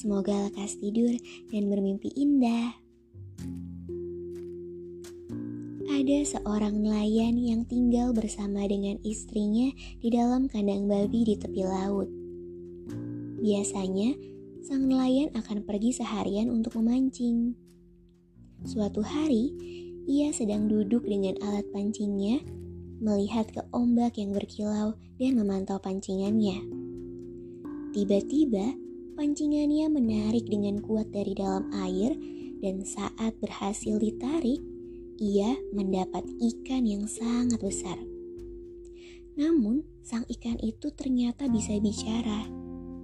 Semoga lekas tidur dan bermimpi indah. Ada seorang nelayan yang tinggal bersama dengan istrinya di dalam kandang babi di tepi laut. Biasanya, sang nelayan akan pergi seharian untuk memancing. Suatu hari, ia sedang duduk dengan alat pancingnya, melihat ke ombak yang berkilau dan memantau pancingannya. Tiba-tiba, pancingannya menarik dengan kuat dari dalam air, dan saat berhasil ditarik, ia mendapat ikan yang sangat besar. Namun, sang ikan itu ternyata bisa bicara.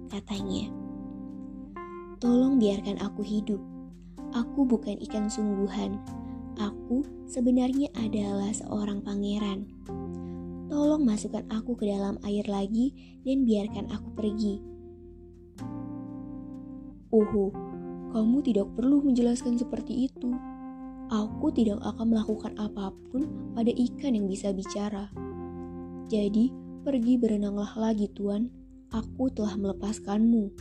Katanya, "Tolong biarkan aku hidup. Aku bukan ikan sungguhan. Aku sebenarnya adalah seorang pangeran. Tolong masukkan aku ke dalam air lagi dan biarkan aku pergi." Oh, kamu tidak perlu menjelaskan seperti itu. Aku tidak akan melakukan apa pun pada ikan yang bisa bicara. Jadi, pergi berenanglah lagi, Tuan. Aku telah melepaskanmu.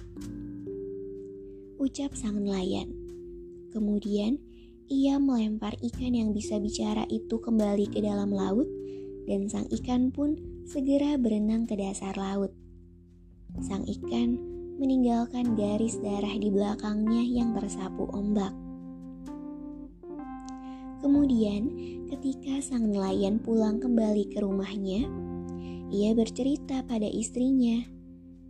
Ucap sang nelayan. Kemudian, ia melempar ikan yang bisa bicara itu kembali ke dalam laut, dan sang ikan pun segera berenang ke dasar laut. Sang ikan meninggalkan garis darah di belakangnya yang tersapu ombak. Kemudian, ketika sang nelayan pulang kembali ke rumahnya, ia bercerita pada istrinya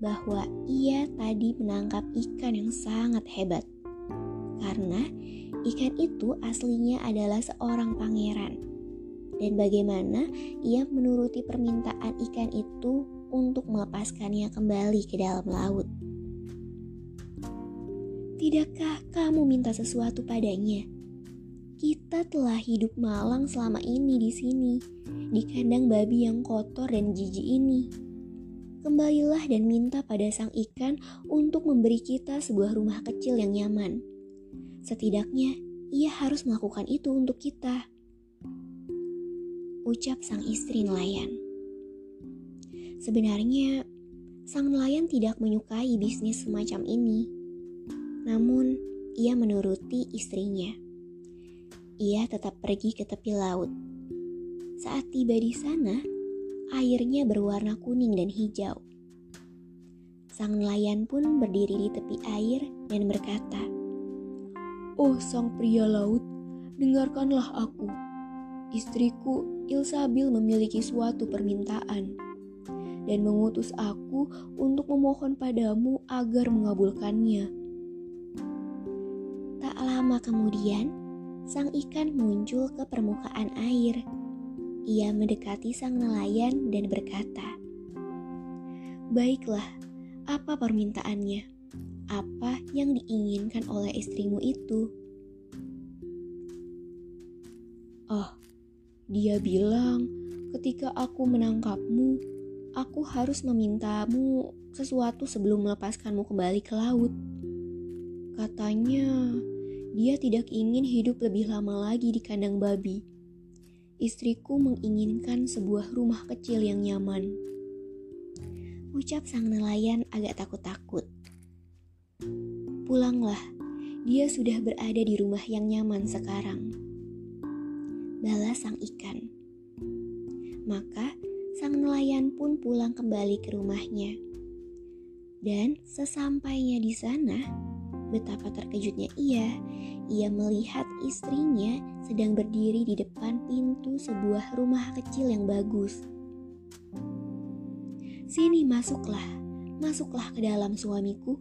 bahwa ia tadi menangkap ikan yang sangat hebat. Karena ikan itu aslinya adalah seorang pangeran. Dan bagaimana ia menuruti permintaan ikan itu untuk melepaskannya kembali ke dalam laut. Tidakkah kamu minta sesuatu padanya? Kita telah hidup malang selama ini di sini, di kandang babi yang kotor dan jijik ini. Kembalilah dan minta pada sang ikan untuk memberi kita sebuah rumah kecil yang nyaman. Setidaknya, ia harus melakukan itu untuk kita. Ucap sang istri nelayan. Sebenarnya, sang nelayan tidak menyukai bisnis semacam ini. Namun, ia menuruti istrinya ia tetap pergi ke tepi laut. Saat tiba di sana, airnya berwarna kuning dan hijau. Sang nelayan pun berdiri di tepi air dan berkata, "Oh, sang pria laut, dengarkanlah aku. Istriku Ilsabil memiliki suatu permintaan dan mengutus aku untuk memohon padamu agar mengabulkannya." Tak lama kemudian, sang ikan muncul ke permukaan air. Ia mendekati sang nelayan dan berkata, "Baiklah, apa permintaannya? Apa yang diinginkan oleh istrimu itu?" "Oh, dia bilang ketika aku menangkapmu, aku harus memintamu sesuatu sebelum melepaskanmu kembali ke laut." Katanya, dia tidak ingin hidup lebih lama lagi di kandang babi. Istriku menginginkan sebuah rumah kecil yang nyaman. Ucap sang nelayan agak takut-takut. Pulanglah, dia sudah berada di rumah yang nyaman sekarang. Balas sang ikan. Maka sang nelayan pun pulang kembali ke rumahnya. Dan sesampainya di sana, betapa terkejutnya ia. Ia melihat istrinya sedang berdiri di depan pintu sebuah rumah kecil yang bagus. Sini masuklah, masuklah ke dalam suamiku.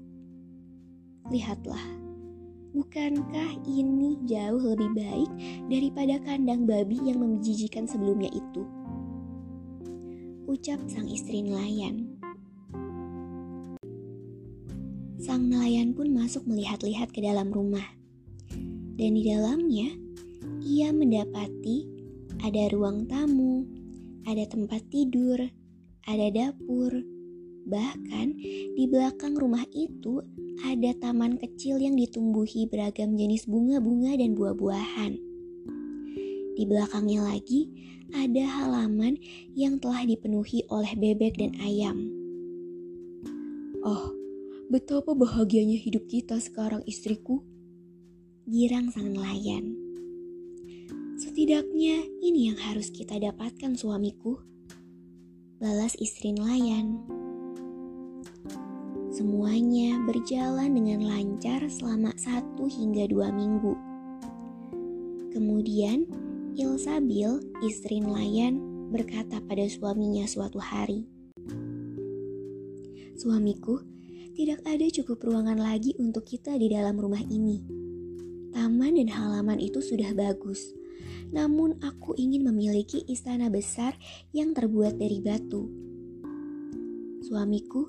Lihatlah, bukankah ini jauh lebih baik daripada kandang babi yang menjijikan sebelumnya itu? Ucap sang istri nelayan. Sang nelayan pun masuk melihat-lihat ke dalam rumah. Dan di dalamnya, ia mendapati ada ruang tamu, ada tempat tidur, ada dapur. Bahkan di belakang rumah itu ada taman kecil yang ditumbuhi beragam jenis bunga-bunga dan buah-buahan. Di belakangnya lagi ada halaman yang telah dipenuhi oleh bebek dan ayam. Oh, betapa bahagianya hidup kita sekarang istriku. Girang sang nelayan. Setidaknya ini yang harus kita dapatkan suamiku balas istri nelayan. Semuanya berjalan dengan lancar selama satu hingga dua minggu. Kemudian, Ilsabil, istri nelayan, berkata pada suaminya suatu hari, Suamiku, tidak ada cukup ruangan lagi untuk kita di dalam rumah ini. Taman dan halaman itu sudah bagus, namun aku ingin memiliki istana besar yang terbuat dari batu. Suamiku,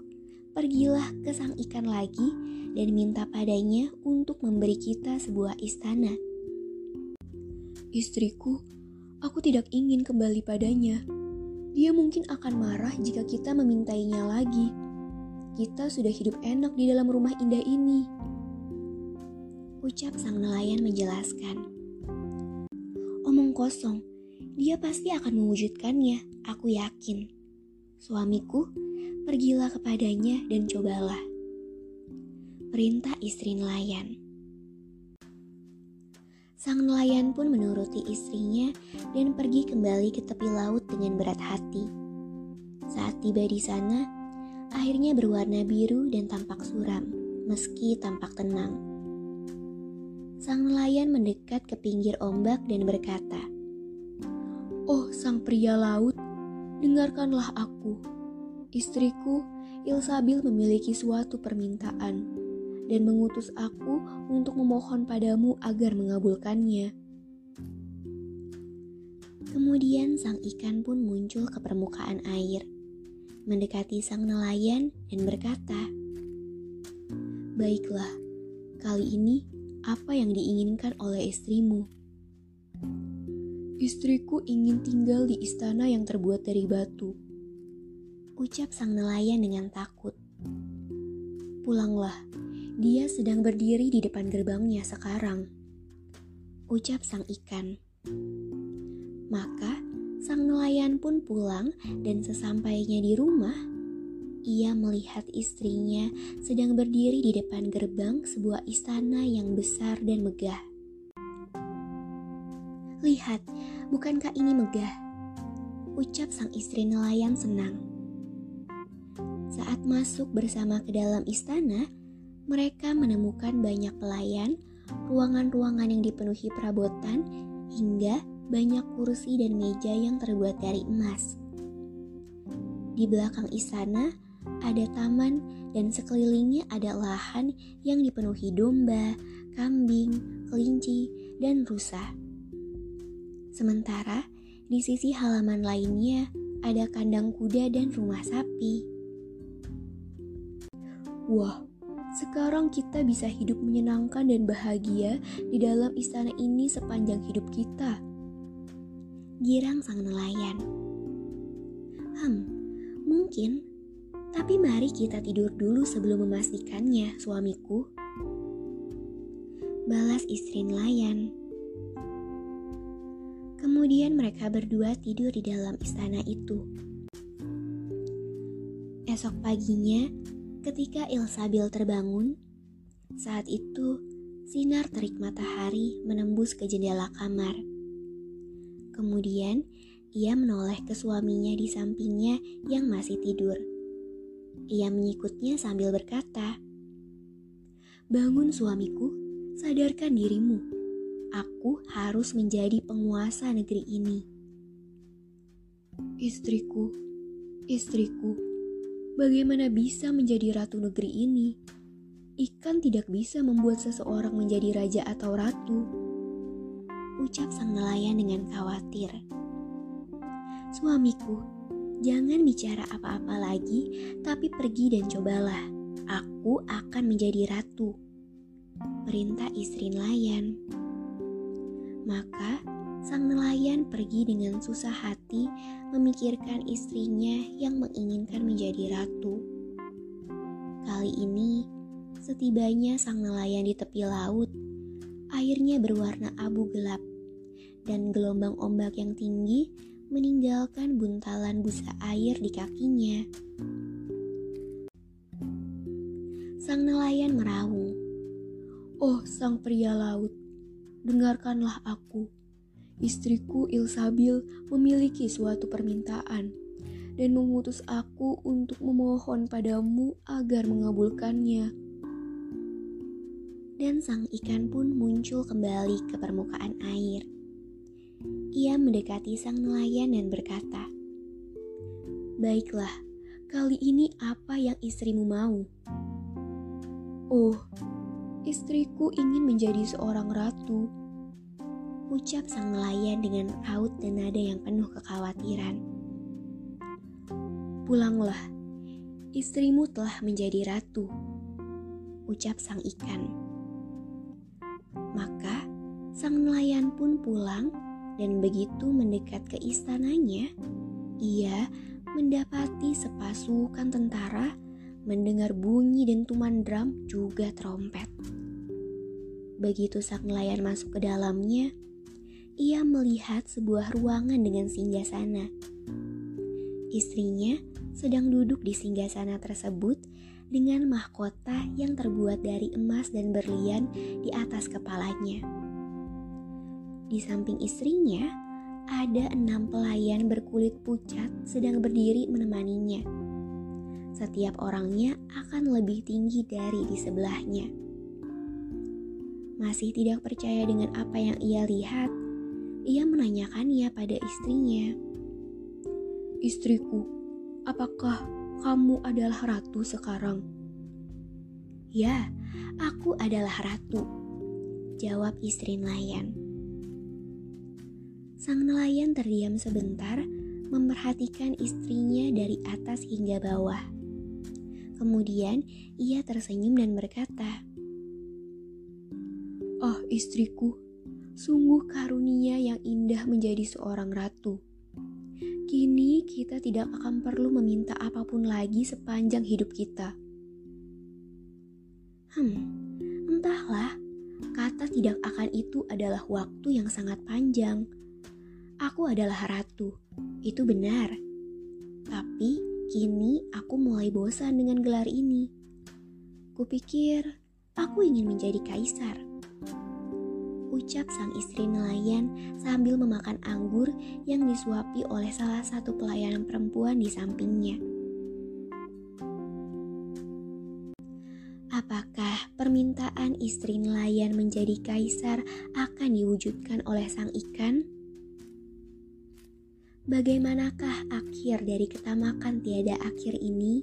pergilah ke sang ikan lagi dan minta padanya untuk memberi kita sebuah istana. Istriku, aku tidak ingin kembali padanya. Dia mungkin akan marah jika kita memintainya lagi. Kita sudah hidup enak di dalam rumah indah ini. Ucap sang nelayan menjelaskan omong kosong. Dia pasti akan mewujudkannya, aku yakin. Suamiku, pergilah kepadanya dan cobalah. Perintah istri nelayan. Sang nelayan pun menuruti istrinya dan pergi kembali ke tepi laut dengan berat hati. Saat tiba di sana, airnya berwarna biru dan tampak suram, meski tampak tenang. Sang nelayan mendekat ke pinggir ombak dan berkata, Oh sang pria laut, dengarkanlah aku. Istriku, Ilsabil memiliki suatu permintaan dan mengutus aku untuk memohon padamu agar mengabulkannya. Kemudian sang ikan pun muncul ke permukaan air, mendekati sang nelayan dan berkata, Baiklah, kali ini apa yang diinginkan oleh istrimu. Istriku ingin tinggal di istana yang terbuat dari batu. Ucap sang nelayan dengan takut. Pulanglah, dia sedang berdiri di depan gerbangnya sekarang. Ucap sang ikan. Maka sang nelayan pun pulang dan sesampainya di rumah, ia melihat istrinya sedang berdiri di depan gerbang sebuah istana yang besar dan megah. Lihat, bukankah ini megah? Ucap sang istri nelayan senang. Saat masuk bersama ke dalam istana, mereka menemukan banyak pelayan, ruangan-ruangan yang dipenuhi perabotan, hingga banyak kursi dan meja yang terbuat dari emas. Di belakang istana, ada taman dan sekelilingnya ada lahan yang dipenuhi domba, kambing, kelinci, dan rusa. Sementara di sisi halaman lainnya ada kandang kuda dan rumah sapi. Wah, sekarang kita bisa hidup menyenangkan dan bahagia di dalam istana ini sepanjang hidup kita. Girang sang nelayan. Hmm, mungkin tapi mari kita tidur dulu sebelum memastikannya, suamiku. Balas istri nelayan. Kemudian mereka berdua tidur di dalam istana itu. Esok paginya, ketika Ilsabil terbangun, saat itu sinar terik matahari menembus ke jendela kamar. Kemudian, ia menoleh ke suaminya di sampingnya yang masih tidur. Ia menyikutnya sambil berkata, "Bangun, suamiku, sadarkan dirimu. Aku harus menjadi penguasa negeri ini." Istriku, istriku, bagaimana bisa menjadi ratu negeri ini? Ikan tidak bisa membuat seseorang menjadi raja atau ratu. Ucap sang nelayan dengan khawatir. Suamiku, jangan bicara apa-apa lagi, tapi pergi dan cobalah. Aku akan menjadi ratu. Perintah istri nelayan. Maka sang nelayan pergi dengan susah hati memikirkan istrinya yang menginginkan menjadi ratu. Kali ini Setibanya sang nelayan di tepi laut, airnya berwarna abu gelap, dan gelombang ombak yang tinggi meninggalkan buntalan busa air di kakinya. Sang nelayan meraung. Oh, sang pria laut, dengarkanlah aku. Istriku Ilsabil memiliki suatu permintaan dan mengutus aku untuk memohon padamu agar mengabulkannya dan sang ikan pun muncul kembali ke permukaan air. Ia mendekati sang nelayan dan berkata, "Baiklah, kali ini apa yang istrimu mau?" "Oh, istriku ingin menjadi seorang ratu." Ucap sang nelayan dengan raut dan nada yang penuh kekhawatiran. "Pulanglah, istrimu telah menjadi ratu." Ucap sang ikan. Maka sang nelayan pun pulang dan begitu mendekat ke istananya, ia mendapati sepasukan tentara mendengar bunyi dentuman drum juga trompet. Begitu sang nelayan masuk ke dalamnya, ia melihat sebuah ruangan dengan singgasana. Istrinya sedang duduk di singgasana tersebut dengan mahkota yang terbuat dari emas dan berlian di atas kepalanya. Di samping istrinya, ada enam pelayan berkulit pucat sedang berdiri menemaninya. Setiap orangnya akan lebih tinggi dari di sebelahnya. Masih tidak percaya dengan apa yang ia lihat, ia menanyakannya pada istrinya. Istriku, apakah kamu adalah ratu sekarang. Ya, aku adalah ratu, jawab istri nelayan. Sang nelayan terdiam sebentar, memperhatikan istrinya dari atas hingga bawah. Kemudian ia tersenyum dan berkata, "Oh, istriku, sungguh karunia yang indah menjadi seorang ratu. Kini kita tidak akan perlu meminta apa pun lagi sepanjang hidup kita. Hmm, entahlah, kata tidak akan itu adalah waktu yang sangat panjang. Aku adalah ratu, itu benar. Tapi kini aku mulai bosan dengan gelar ini. Kupikir aku ingin menjadi kaisar ucap sang istri nelayan sambil memakan anggur yang disuapi oleh salah satu pelayan perempuan di sampingnya. Apakah permintaan istri nelayan menjadi kaisar akan diwujudkan oleh sang ikan? Bagaimanakah akhir dari ketamakan tiada akhir ini?